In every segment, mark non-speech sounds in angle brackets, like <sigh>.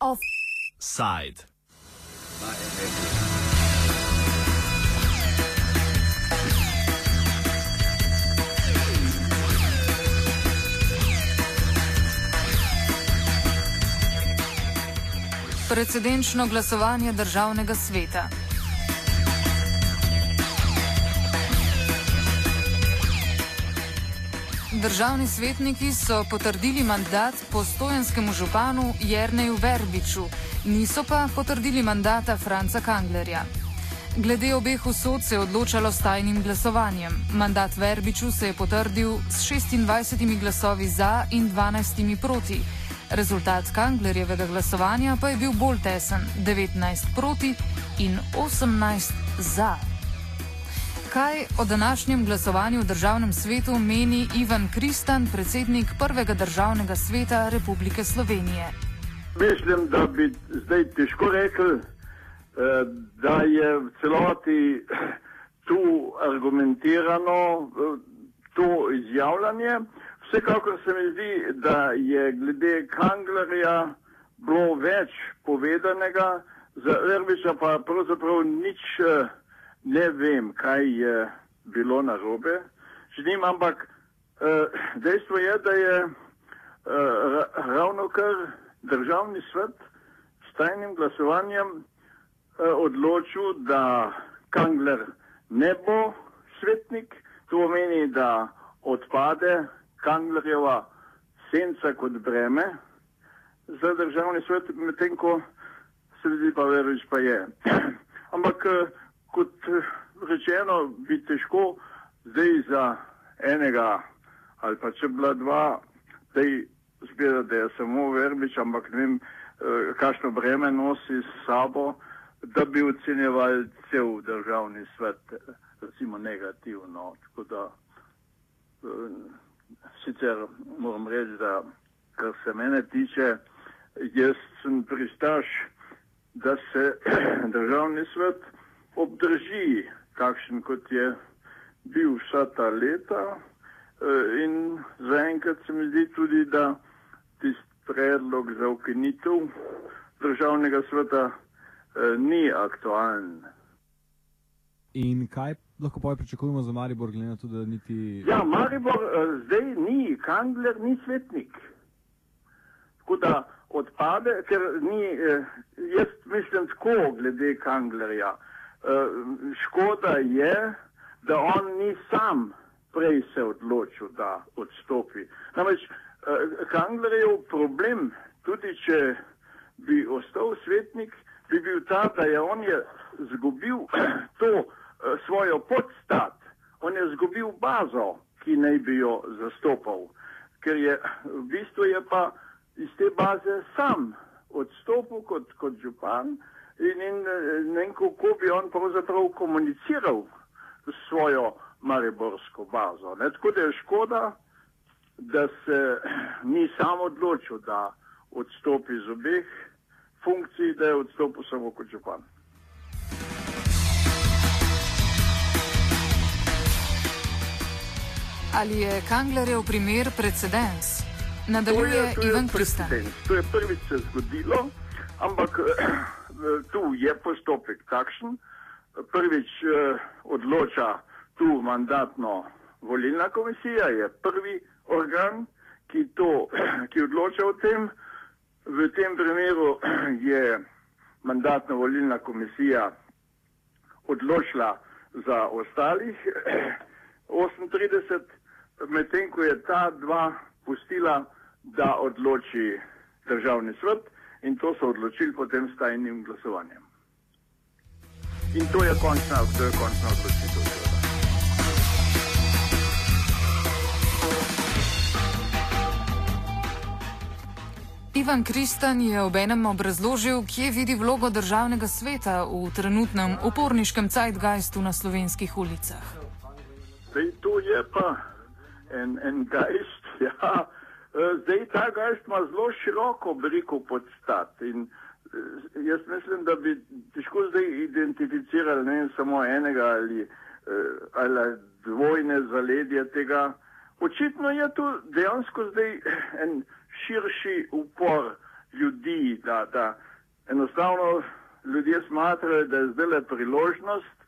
Offside. Precedenčno glasovanje državnega sveta. Državni svetniki so potrdili mandat postojanskemu županu Jerneju Verbiču, niso pa potrdili mandata Franca Kanglerja. Glede obeh usod se je odločalo s tajnim glasovanjem. Mandat Verbiču se je potrdil s 26 glasovi za in 12 proti. Rezultat Kanglerjevega glasovanja pa je bil bolj tesen - 19 proti in 18 za. Kaj o današnjem glasovanju v državnem svetu meni Ivan Kristan, predsednik prvega državnega sveta Republike Slovenije? Mislim, da bi zdaj težko rekel, eh, da je v celoti <clears throat> tu argumentirano eh, to izjavljanje. Vsekakor se mi zdi, da je glede Kanglerja bilo več povedanega, za Erbiča pa pravzaprav nič. Uh, ne vem, kaj je bilo na robe njim, ampak uh, dejstvo je, da je uh, ravno kar državni svet s tajnim glasovanjem uh, odločil, da Kangler ne bo svetnik, to pomeni, da odpade Kanglerjeva senca kot breme za državni svet, medtem ko se vidi pa verujoč pa je. <clears throat> ampak uh, kot eh, rečeno, bi težko zdaj za enega ali pa če bila dva, da je zbira, da je samo verbič, ampak ne vem, eh, kakšno breme nosi s sabo, da bi ocenjevali cel državni svet, recimo negativno. Tako da eh, sicer moram reči, da kar se mene tiče, jaz sem pristaš, da se <clears throat> državni svet obdrži, kakšen kot je bil vsa ta leta. Eh, in zaenkrat se mi zdi tudi, da tisti predlog za ukinitev državnega sveta eh, ni aktualen. In kaj lahko pa pričakujemo za Maribor, glede na to, da niti. Ja, Maribor uh, zdaj ni, Kangler ni svetnik. Tako da odpade, ker ni, jaz mislim tako glede Kanglerja. Uh, Eh, škoda je, da on ni sam prej se odločil, da odstopi. Namreč uh, Kanglerjev problem, tudi če bi ostal svetnik, bi bil ta, da je on je zgubil <clears throat> to uh, svojo podstat, on je zgubil bazo, ki naj bi jo zastopal, ker je v bistvu je pa iz te baze sam odstopil kot, kot župan in, in ne vem, kako bi on pravzaprav komuniciral s svojo mariborsko bazo. Ne? Tako da je škoda, da se <clears throat> ni sam odločil, da odstopi iz obeh funkcij, da je odstopil samo kot župan. Ali je Kanglerjev primer precedens? Nadaljuje Ivan Kristan. To je prvič se zgodilo, ampak <clears throat> tu je postopek takšen. Prvič eh, odloča tu mandatno volilna komisija, je prvi organ, ki, to, <clears throat> ki odloča o tem. V tem primeru <clears throat> je mandatna volilna komisija odločila za ostalih <clears throat> 38, medtem ko je ta dva pustila, da odloči državni svet in to so odločili potem s tajnim glasovanjem. In to je končna, to je končna odločitev. Ivan Kristan je ob enem obrazložil, kje vidi vlogo državnega sveta v trenutnem uporniškem zeitgeistu na slovenskih ulicah. Zdaj, to je pa en, en geist, <laughs> ja. Eh, zdaj ta geist ima zelo široko briko podstat in jaz mislim, da bi težko zdaj identificirali ne samo enega ali, ali dvojne zaledje tega. Očitno je tu dejansko zdaj en širši upor ljudi, da, da enostavno ljudje smatrajo, da je zdaj le priložnost,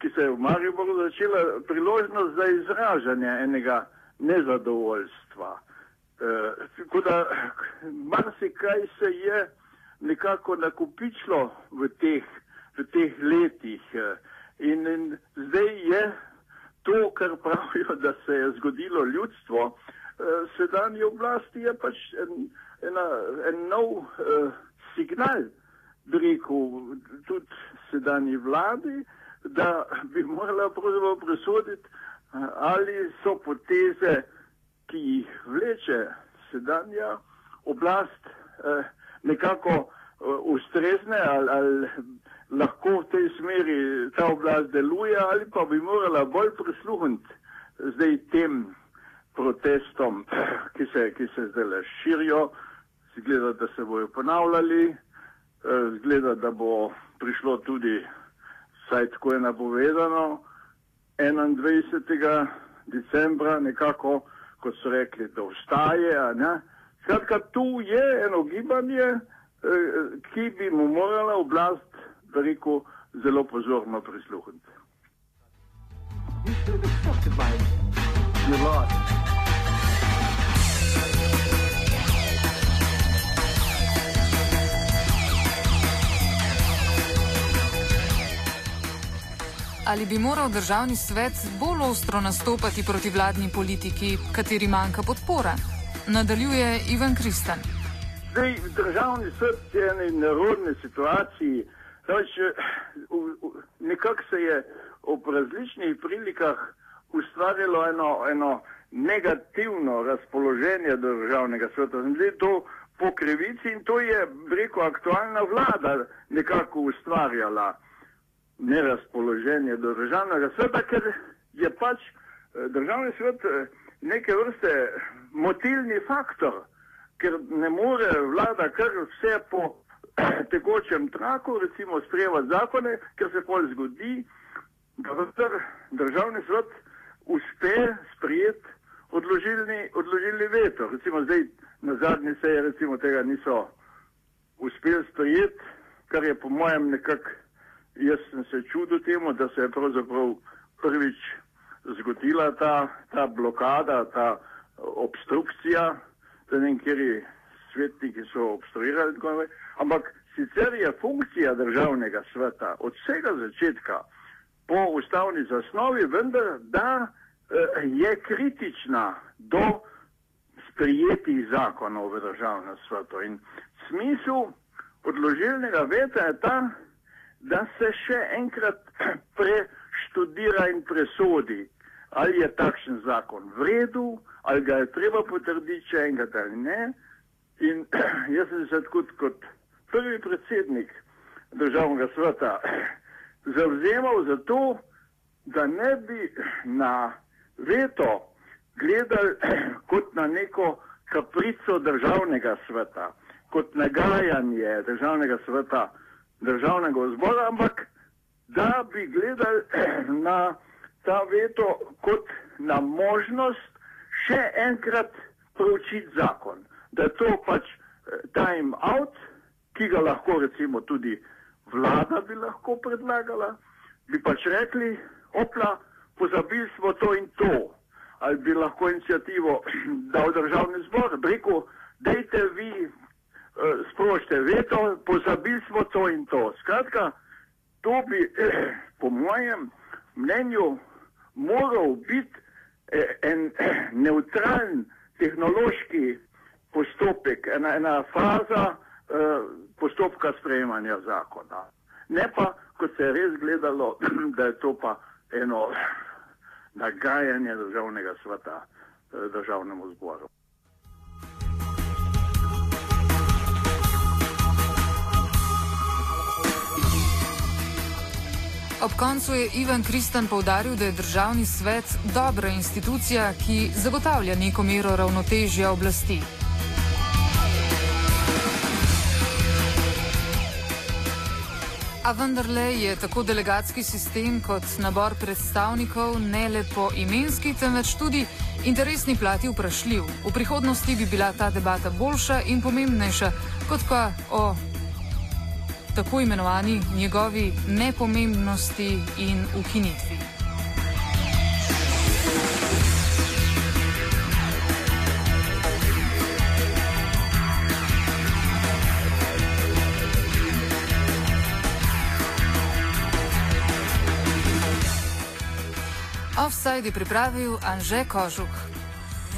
ki se je v Mariboru začela, priložnost za izražanje enega nezadovoljstva. Tako da marsikaj se je nekako nakupičilo v teh, v teh letih. In, in zdaj je to, kar pravijo, da se je zgodilo ljudstvo, sedanje oblasti je pač en, ena, en nov uh, signal, bi rekel, tudi sedanji vladi, da bi morala pravzaprav presoditi, ali so poteze, ki jih vleče sedanja oblast, uh, nekako uh, ustrezne ali, ali lahko v tej smeri ta oblast deluje, ali pa bi morala bolj prisluhniti zdaj tem protestom, <clears throat> ki se, ki se zdaj širijo, zgleda, da se bojo ponavljali, zgleda, da bo prišlo tudi, saj tako je napovedano, 21. decembra nekako, kot so rekli, da vstaje. Skratka, tu je eno gibanje, ki bi mu morala oblast, da rekel, zelo pozorno prisluhniti. Your Lord. Ali bi moral državni svet bolj ostro nastopati proti vladni politiki, kateri manjka podpora? Nadaljuje Ivan Kristan. Zdaj, državni svet je v eni nerodni situaciji. Nekako se je ob različnih prilikah ustvarjalo eno, eno negativno razpoloženje do državnega sveta. Zdaj, to po krivici in to je, reko, aktualna vlada nekako ustvarjala nerazpoloženje do državnega sveta, ker je pač eh, državni svet eh, neke vrste motilni faktor, ker ne more vlada kar vse po <clears throat> tekočem traku, recimo sprejemati zakone, ker se pol zgodi, da vendar državni svet uspe sprijeti odložilni, odložilni veto. Recimo zdaj na zadnji seji recimo tega niso uspeli sprijeti, kar je po mojem nekako jaz sem se čudil temu, da se je pravzaprav prvič zgodila ta, ta blokada, ta obstrukcija, da ne nekateri svetniki so obstruirali. Ampak sicer je funkcija državnega sveta od vsega začetka po ustavni zasnovi, vendar da eh, je kritična do sprijetih zakonov v državnem svetu. In smisel odložilnega veta je ta, da se še enkrat <clears throat> preštudira in presodi, ali je takšen zakon v redu, ali ga je treba potrditi še enkrat ali ne. In <clears throat> jaz sem se kot, kot prvi predsednik državnega sveta <clears throat> zavzemal za to, da ne bi na veto gledali kot na neko kaprico državnega sveta, kot nagajanje državnega sveta državnega zbora, ampak da bi gledali <clears throat> na ta veto kot na možnost še enkrat proučiti zakon. Da je to pač eh, time out, ki ga lahko recimo tudi vlada bi lahko predlagala, bi pač rekli, opla, pozabili smo to in to. Ali bi lahko inicijativo <clears throat> dal državni zbor, rekel, dejte vi sprožite veto, pozabili smo to in to. Skratka, to bi eh, <clears throat> po mojem mnenju moral biti eh, en <clears throat> eh, neutralen tehnološki postopek, ena, ena faza eh, postopka sprejemanja zakona. Ne pa, kot se je res gledalo, <clears throat> da je to pa eno nagajanje državnega sveta eh, državnemu zboru. Ob koncu je Ivan Kristan povdaril, da je državni svet dobra institucija, ki zagotavlja neko mero ravnotežja oblasti. A vendarle je tako delegatski sistem kot nabor predstavnikov ne le po imenski, temveč tudi interesni plati vprašljiv. V prihodnosti bi bila ta debata boljša in pomembnejša, kot pa o tako imenovani njegovi nepomembnosti in ukinitvi. Offside je pripravil Anže Kožuk.